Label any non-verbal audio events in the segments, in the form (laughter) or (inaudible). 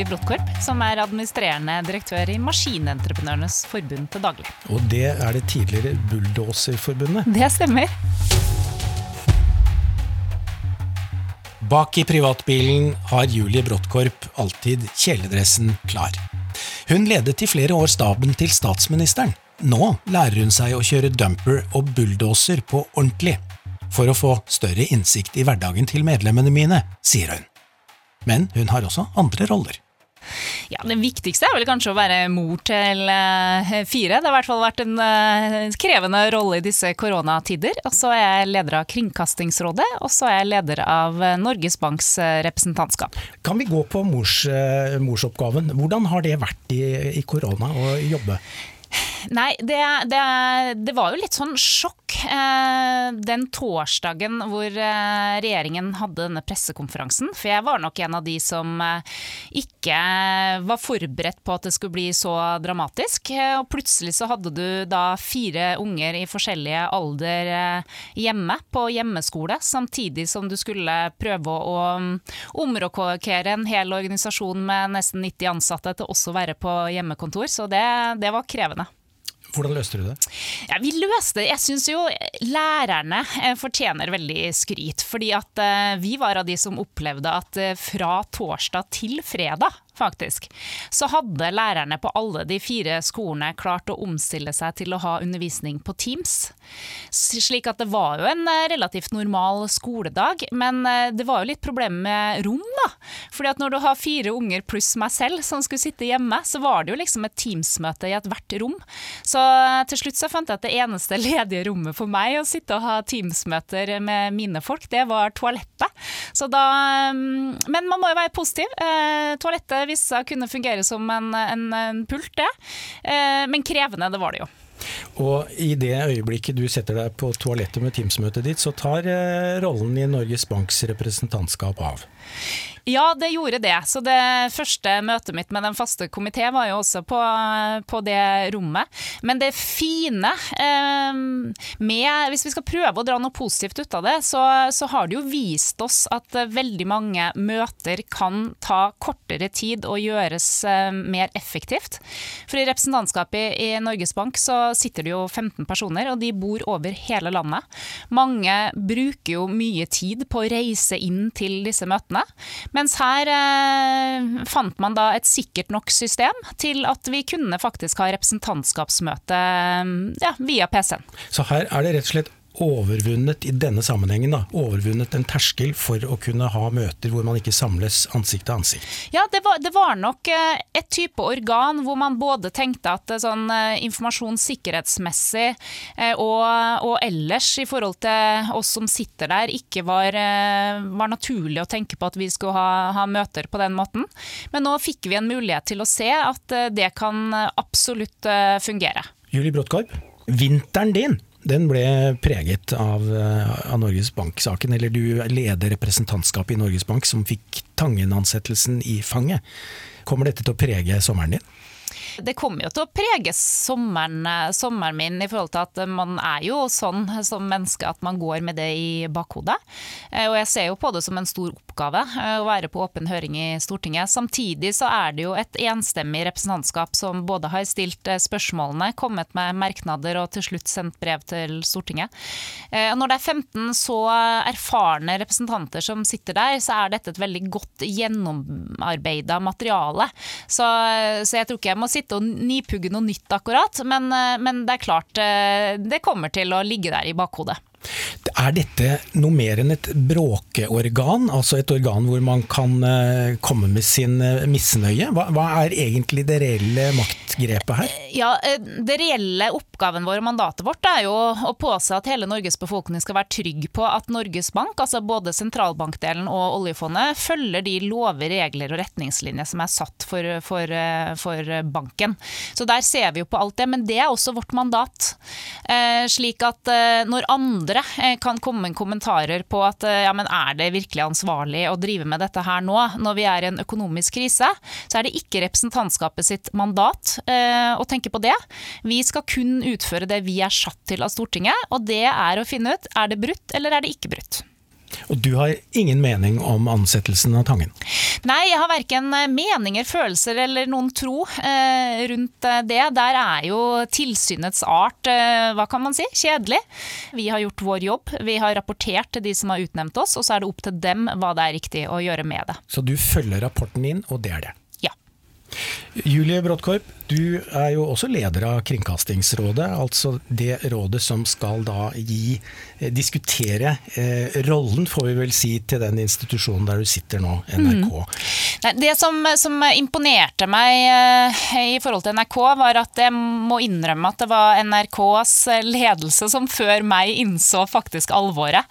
Julie Brotkorp, som er administrerende direktør i Maskinentreprenørenes forbund til daglig. Og det er det tidligere Bulldoserforbundet. Det stemmer. Bak i privatbilen har Julie Brotkorp alltid kjeledressen klar. Hun ledet i flere år staben til statsministeren. Nå lærer hun seg å kjøre dumper og bulldoser på ordentlig, for å få større innsikt i hverdagen til medlemmene mine, sier hun. Men hun har også andre roller. Ja, Det viktigste er vel kanskje å være mor til uh, fire. Det har i hvert fall vært en uh, krevende rolle i disse koronatider. Og så er jeg leder av Kringkastingsrådet, og så er jeg leder av Norges Banks representantskap. Kan vi gå på mors, morsoppgaven? Hvordan har det vært i, i korona å jobbe? Nei, det, det, det, var jo litt sånn sjokk eh, den torsdagen hvor eh, regjeringen hadde denne pressekonferansen. For jeg var nok en av de som eh, ikke var forberedt på at det skulle bli så dramatisk. Og plutselig så hadde du da fire unger i forskjellige alder eh, hjemme på hjemmeskole, samtidig som du skulle prøve å um, omrokere en hel organisasjon med nesten 90 ansatte til også å være på hjemmekontor. Så det, det var krevende. Hvordan løste du det? Ja, vi løste det. Jeg syns jo lærerne eh, fortjener veldig skryt. Fordi at eh, vi var av de som opplevde at eh, fra torsdag til fredag faktisk, så hadde lærerne på alle de fire skolene klart å omstille seg til å ha undervisning på Teams. Slik at det var jo en eh, relativt normal skoledag, men eh, det var jo litt problem med rom, da. Fordi at når du har fire unger pluss meg selv som skulle sitte hjemme, så var det jo liksom et Teams-møte i ethvert rom. Så eh, til slutt så fant jeg at det eneste (laughs) ledige rommet for meg å sitte og ha Teams-møter med mine folk, det var toalettet. Så da mm, Men man må jo være positiv. Toalettet viste seg å kunne fungere som en, en, en pult, det. Men krevende, det var det jo. Og i det øyeblikket du setter deg på toalettet med Teams-møtet ditt, så tar eh, rollen i Norges Banks representantskap av. Ja, det gjorde det. Så det første møtet mitt med den faste komité var jo også på, på, det rommet. Men det fine eh, med Hvis vi skal prøve å dra noe positivt ut av det, så, så, har det jo vist oss at veldig mange møter kan ta kortere tid og gjøres eh, mer effektivt. For i representantskapet i, i Norges Bank så sitter det jo 15 personer, og de bor over hele landet. Mange bruker jo mye tid på å reise inn til disse møtene. Mens her eh, fant man da et sikkert nok system til at vi kunne faktisk ha representantskapsmøte ja, via PC-en. Så her er det rett og slett overvunnet i denne sammenhengen da, overvunnet en terskel for å kunne ha møter hvor man ikke samles ansikt til ansikt? Ja, det var, det var nok eh, et type organ hvor man både tenkte at eh, sånn eh, informasjon sikkerhetsmessig og, og, ellers i forhold til oss som sitter der, ikke var, var naturlig å tenke på at vi skulle ha, ha, møter på den måten. Men nå fikk vi en mulighet til å se at det kan absolutt fungere. Julie Bråttkorp, vinteren din den ble preget av, eh, av Norges Bank-saken. Eller du leder representantskapet i Norges Bank som fikk Tangen-ansettelsen i fanget. Kommer dette til å prege sommeren din? Det kommer jo til å prege sommeren, eh, sommeren, min i forhold til at man er jo sånn som menneske at man går med det i bakhodet. Eh, og jeg ser jo på det som en stor oppgave eh, å være på åpen høring i Stortinget. Samtidig så er det jo et enstemmig representantskap som både har stilt spørsmålene, kommet med merknader og til slutt sendt brev til Stortinget. Når det er 15 så erfarne representanter som sitter der, så er dette et veldig godt gjennomarbeida materiale. Så, så jeg tror ikke jeg må sitte sitte og nipugge noe nytt akkurat, men, eh, men det er klart eh, det kommer til å ligge der i bakhodet. Er dette noe mer enn et bråkeorgan, altså et organ hvor man kan eh, komme med sin eh, misnøye? Hva, hva er egentlig det reelle maktgrepet her? Eh, ja, Det reelle oppgaven vår og mandatet vårt er jo å påse at hele Norges befolkning skal være trygg på at Norges Bank, altså både sentralbankdelen og oljefondet, følger de lover, regler og retningslinjer som er satt for, for, for banken. Så der ser vi jo på alt det, men det er også vårt mandat. Slik at når andre kan komme kommentarer på at eh, ja, men er det virkelig ansvarlig å drive med dette her nå, når vi er i en økonomisk krise, så er det ikke representantskapet sitt mandat eh, å tenke på det. Vi skal kun utføre det vi er satt til av Stortinget, og det er å finne ut er det brutt eller er det ikke brutt. Og du har ingen mening om ansettelsen av Tangen? Nei, jeg har verken meninger, følelser eller noen tro eh, rundt eh, det. Der er jo tilsynets art, eh, hva kan man si, kjedelig. Vi har gjort vår jobb, vi har rapportert til de som har utnevnt oss, og så er det opp til dem hva det er riktig å gjøre med det. Så du følger rapporten inn, og det er det? Ja. Julie Bråttkorp, du er jo også leder av Kringkastingsrådet, altså det rådet som skal da gi, eh, diskutere eh, rollen, får vi vel si, til den institusjonen der du sitter nå, NRK. Mm. Nei, det som, som, imponerte meg eh, i forhold til NRK, var at jeg må innrømme at det var NRKs ledelse som før meg innså faktisk alvoret.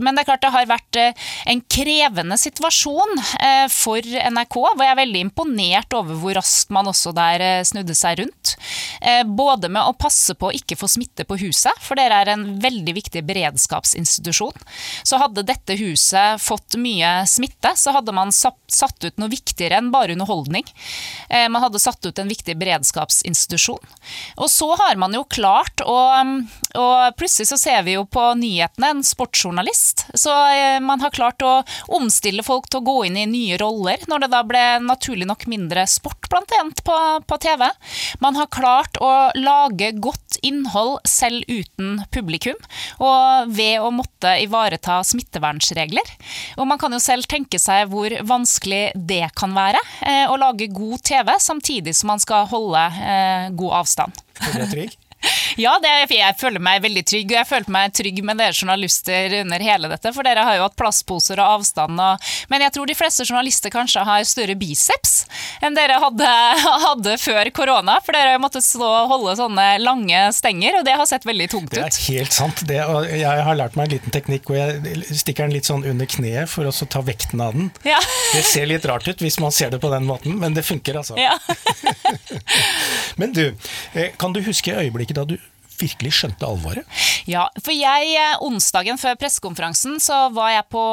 Men det er klart det har vært eh, en krevende situasjon eh, for NRK, hvor jeg er veldig imponert over hvor raskt man også der eh, snudde seg rundt. Eh, både med å passe på å ikke få smitte på huset, for dere er en veldig viktig beredskapsinstitusjon. Så hadde dette huset fått mye smitte, så hadde man satt ut noe viktigere enn bare underholdning. Eh, man hadde satt ut en viktig beredskapsinstitusjon. Og så har man jo klart å Og plutselig så ser vi jo på nyhetene en sportsjournalist. Så man har klart å omstille folk til å gå inn i nye roller, når det da ble naturlig nok mindre sport, blant annet, på, på TV. Man har klart å lage godt innhold selv uten publikum, og ved å måtte ivareta smittevernsregler. Og man kan jo selv tenke seg hvor vanskelig det kan være, eh, å lage god TV samtidig som man skal holde eh, god avstand. Trygg? Ja, det, jeg føler meg veldig trygg, og jeg følte meg trygg med dere journalister under hele dette. For dere har jo hatt plastposer og avstand. Og, men jeg tror de fleste journalister kanskje har større biceps enn dere hadde, (laughs) hadde før korona. For dere har måttet stå og holde sånne lange stenger, og det har sett veldig tungt ut. Det er helt sant. Det, og jeg har lært meg en liten teknikk hvor jeg stikker den litt sånn under kneet for å ta vekten av den. Ja. Det ser litt rart ut hvis man ser det på den måten, men det funker altså. Ja. (laughs) men du, eh, kan du huske øyeblikket da du virkelig skjønte alvoret? Ja, for jeg, eh, onsdagen før pressekonferansen så var jeg på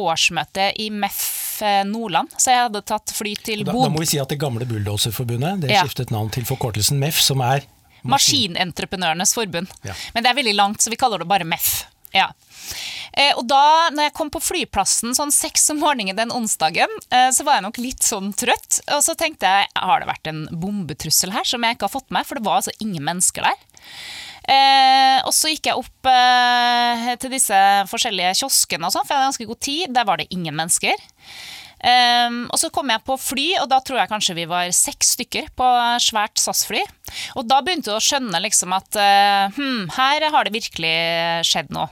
årsmøte i MEF eh, Nordland, så jeg hadde tatt fly til Bodø. Da, da, må vi si at det gamle Bulldoserforbundet det ja. skiftet navn til forkortelsen MEF, som er Maskinentreprenørenes forbund. Ja. Men det er veldig langt, så vi kaller det bare MEF. Ja. Eh, og da når jeg kom på flyplassen sånn seks om morgenen den onsdagen, eh, så var jeg nok litt sånn trøtt. Og så tenkte jeg har det vært en bombetrussel her som jeg ikke har fått med? For det var altså ingen mennesker der. Eh, og så gikk jeg opp eh, til disse forskjellige kioskene, og sånn, for jeg hadde ganske god tid. Der var det ingen mennesker. Um, og så kom jeg på fly, og da tror jeg kanskje vi var seks stykker på svært SAS-fly. Og da begynte jeg å skjønne liksom at hm, her har det virkelig skjedd noe.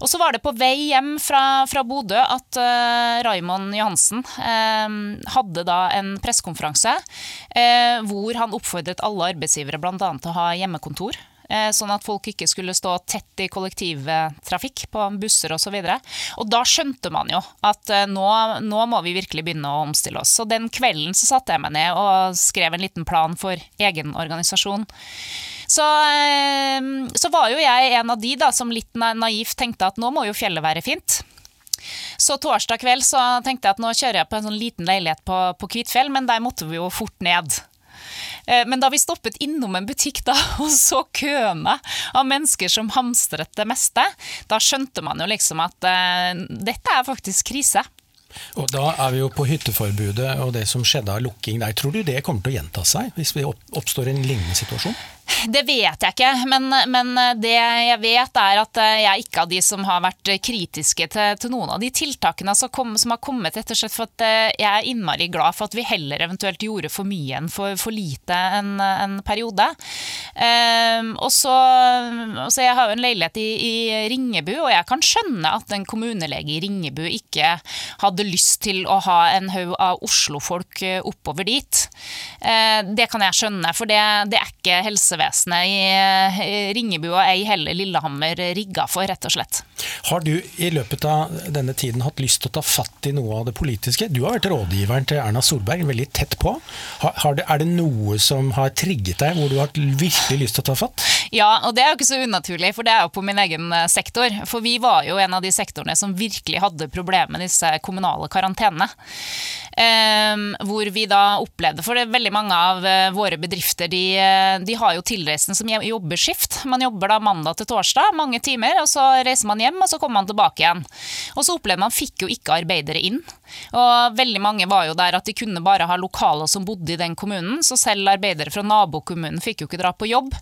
Og så var det på vei hjem fra, fra Bodø at uh, Raymond Johansen uh, hadde da en pressekonferanse uh, hvor han oppfordret alle arbeidsgivere bl.a. til å ha hjemmekontor. Eh, sånn at folk ikke skulle stå tett i kollektivtrafikk på busser osv. Og, så og da skjønte man jo at eh, nå, nå, må vi virkelig begynne å omstille oss. Så den kvelden så satte jeg meg ned og skrev en liten plan for egen organisasjon. Så, eh, så var jo jeg en av de da, som litt naivt tenkte at nå må jo fjellet være fint. Så torsdag kveld så tenkte jeg at nå kjører jeg på en sånn liten leilighet på, på Kvitfjell, men der måtte vi jo fort ned. Eh, men da vi stoppet innom en butikk da, (laughs) og så køene av mennesker som hamstret det meste, da skjønte man jo liksom at uh, dette er faktisk krise. Og Da er vi jo på hytteforbudet og det som skjedde av lukking der. Tror du det kommer til å gjenta seg hvis vi oppstår en lignende situasjon? Det vet jeg ikke, men, men, det jeg vet er at jeg er ikke av de som har vært kritiske til, til noen av de tiltakene som, kom, som, har kommet, rett og slett for at eh, jeg er innmari glad for at vi heller eventuelt gjorde for mye enn for, for lite en, en periode. Um, og så, så Jeg har jo en leilighet i, i, Ringebu, og jeg kan skjønne at en kommunelege i Ringebu ikke hadde lyst til å ha en haug av Oslo-folk eh, oppover dit. Uh, det kan jeg skjønne, for det, det er ikke helse helsevesenet i Ringebu og ei heller Lillehammer rigga for, rett og slett. Har du i løpet av denne tiden hatt lyst til å ta fatt i noe av det politiske? Du har vært rådgiveren til Erna Solberg, veldig tett på. Har, det, er det noe som har trigget deg, hvor du har virkelig lyst til å ta fatt? Ja, og det er jo ikke så unaturlig, for det er jo på min egen eh, sektor. For vi var jo en av de sektorene som virkelig hadde problemer med disse kommunale karantenene. Um, hvor vi da opplevde For det er veldig mange av uh, våre bedrifter de, uh, de, har jo tilreisende som jobber skift. Man jobber da mandag til torsdag, mange timer, og så reiser man hjem, og så kommer man tilbake igjen. Og så opplevde man fikk jo ikke arbeidere inn. Og veldig mange var jo der at de kunne bare ha lokaler som bodde i den kommunen, så selv arbeidere fra nabokommunen fikk jo ikke dra på jobb.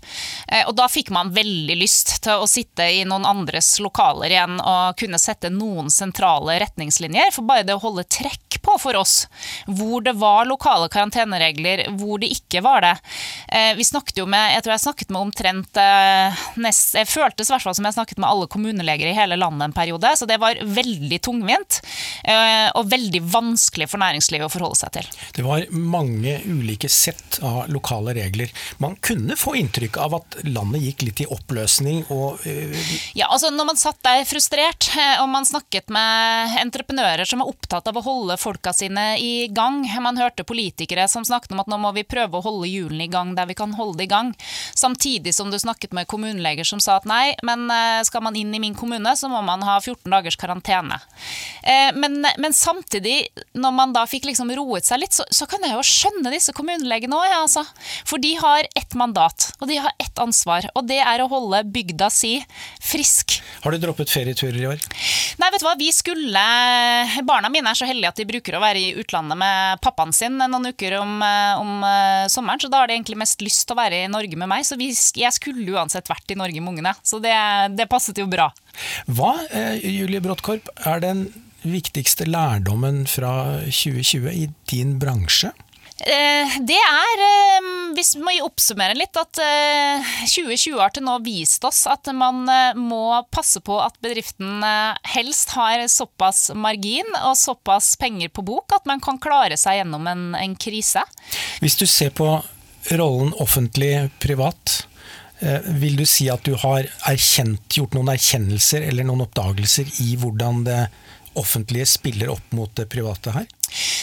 Uh, og da fikk man veldig lyst til å sitte i noen andres lokaler igjen og kunne sette noen sentrale retningslinjer, for bare det å holde trekk på for oss hvor det var lokale karanteneregler, hvor det ikke var det. Eh, vi snakket jo med, Jeg tror jeg snakket med omtrent eh, nest, Jeg føltes i hvert fall som jeg snakket med alle kommuneleger i hele landet en periode, så det var veldig tungvint eh, og veldig vanskelig for næringslivet å forholde seg til. Det var mange ulike sett av lokale regler. Man kunne få inntrykk av at landet gikk litt i oppløsning og Ja, altså når man satt der frustrert, og man snakket med entreprenører som er opptatt av å holde folka sine i gang. Man hørte politikere som snakket om at nå må vi prøve å holde hjulene i gang der vi kan holde det i gang. Samtidig som du snakket med kommuneleger som sa at nei, men eh, skal man inn i min kommune, så må man ha 14 dagers karantene. Eh, men, men samtidig, når man da fikk liksom roet seg litt, så, så kan jeg jo skjønne disse kommunelegene òg, ja, altså. For de har ett mandat, og de har ett ansvar, og det er å holde bygda si frisk. Har du droppet ferieturer i år? Nei, vet du hva, vi skulle Barna mine er så heldige at de bruker å være i utlandet med pappaen sin noen uker om, eh, om eh, sommeren, så da har de egentlig mest lyst til å være i Norge med meg. Så vi, jeg skulle uansett vært i Norge med ungene, så det, det passet jo bra. Hva, eh, Julie Bråttkorp, er den viktigste lærdommen fra 2020 i din bransje? Eh, det er, eh, hvis vi må oppsummere litt, at 2020 eh, har til nå vist oss at man må passe på at bedriften helst har såpass margin og såpass penger på bok at man kan klare seg gjennom en, en krise. Hvis du ser på rollen offentlig-privat, vil du si at du har erkjent, gjort noen erkjennelser eller noen oppdagelser i hvordan det offentlige spiller opp mot det private her?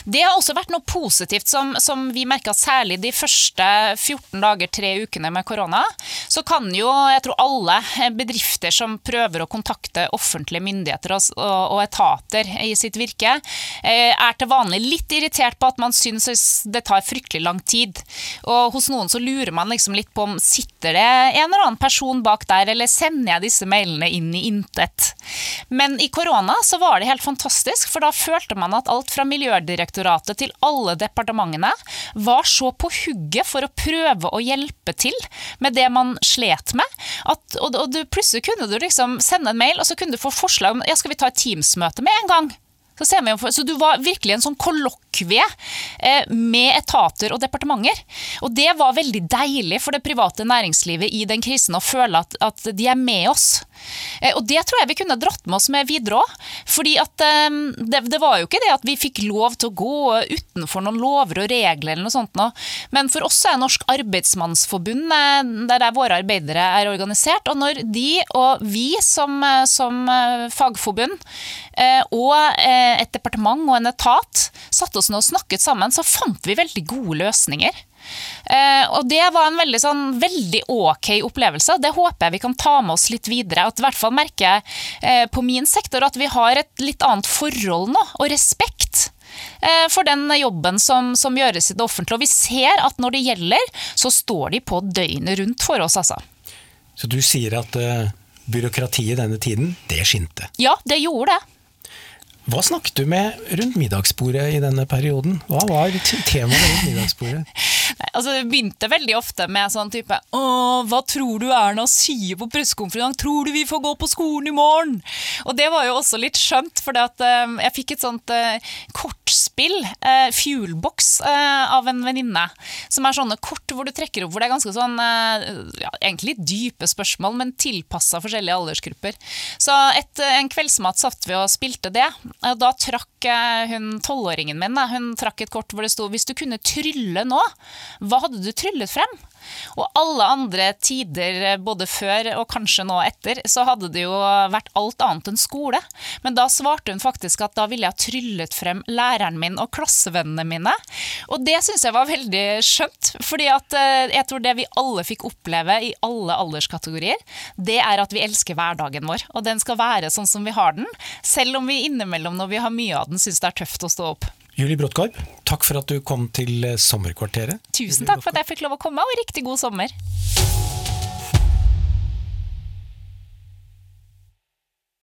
Det har også vært noe positivt som, som vi merka særlig de første 14 dager, tre ukene med korona. Så kan jo, jeg tror alle bedrifter som prøver å kontakte offentlige myndigheter og, og, og etater i sitt virke, eh, er til vanlig litt irritert på at man syns det tar fryktelig lang tid. Og hos noen så lurer man liksom litt på om sitter det en eller annen person bak der, eller sender jeg disse mailene inn i intet. Men i korona så var det helt fantastisk, for da følte man at alt fra miljø Miljødirektoratet til alle departementene var så på hugget for å prøve å hjelpe til med det man slet med. At, og, og du, plutselig kunne du liksom sende en mail, og så kunne du få forslag om ja, skal vi ta et Teams-møte med en gang. Så, så, du var virkelig en sånn kollokvie eh, med etater og departementer. Og det var veldig deilig for det private næringslivet i den krisen å føle at, at de er med oss. Eh, og det tror jeg vi kunne dratt med oss med videre òg. Fordi eh, det, det, var jo ikke det at vi fikk lov til å gå utenfor noen lover og regler eller noe sånt nå. Men for oss er Norsk Arbeidsmannsforbund der, er våre arbeidere er organisert. Og når de og vi som, som fagforbund og et departement og en etat satte oss ned og snakket sammen, så fant vi veldig gode løsninger. Uh, og det var en veldig, sånn, veldig ok opplevelse. Det håper jeg vi kan ta med oss litt videre. At i hvert fall merker jeg uh, på min sektor at vi har et litt annet forhold nå, og respekt. Uh, for den jobben som, som, gjøres i det offentlige. Og vi ser at når det gjelder, så står de på døgnet rundt for oss, altså. Så du sier at byråkratiet denne tiden, det skinte? Ja, det gjorde det. Hva snakket du med rundt middagsbordet i denne perioden? Hva var temaet rundt middagsbordet? (laughs) Altså Det begynte veldig ofte med sånn type Å, hva tror du Erna sier på pressekonferansen? Tror du vi får gå på skolen i morgen? Og det var jo også litt skjønt, for uh, jeg fikk et sånt uh, kortspill, uh, Fuelbox, uh, av en venninne. Som er sånne kort hvor du trekker opp hvor det er ganske sånn ja, egentlig dype spørsmål, men tilpassa forskjellige aldersgrupper. Så et, en kveldsmat satt vi og spilte det. Og da trakk hun tolvåringen min hun trakk et kort hvor det sto hvis du kunne trylle nå, hva hadde du tryllet frem? Og alle andre tider, både før og kanskje nå etter, så hadde det jo vært alt annet enn skole. Men da svarte hun faktisk at da ville jeg tryllet frem læreren min og klassevennene mine. Og det syns jeg var veldig skjønt. fordi at eh, jeg tror det vi alle fikk oppleve i alle alderskategorier, det er at vi elsker hverdagen vår. Og den skal være sånn som vi har den, selv om vi innimellom når vi har mye av den, syns det er tøft å stå opp. Julie Bråttkorp, takk for at du kom til Sommerkvarteret. Tusen takk for at jeg fikk lov å komme, og riktig god sommer.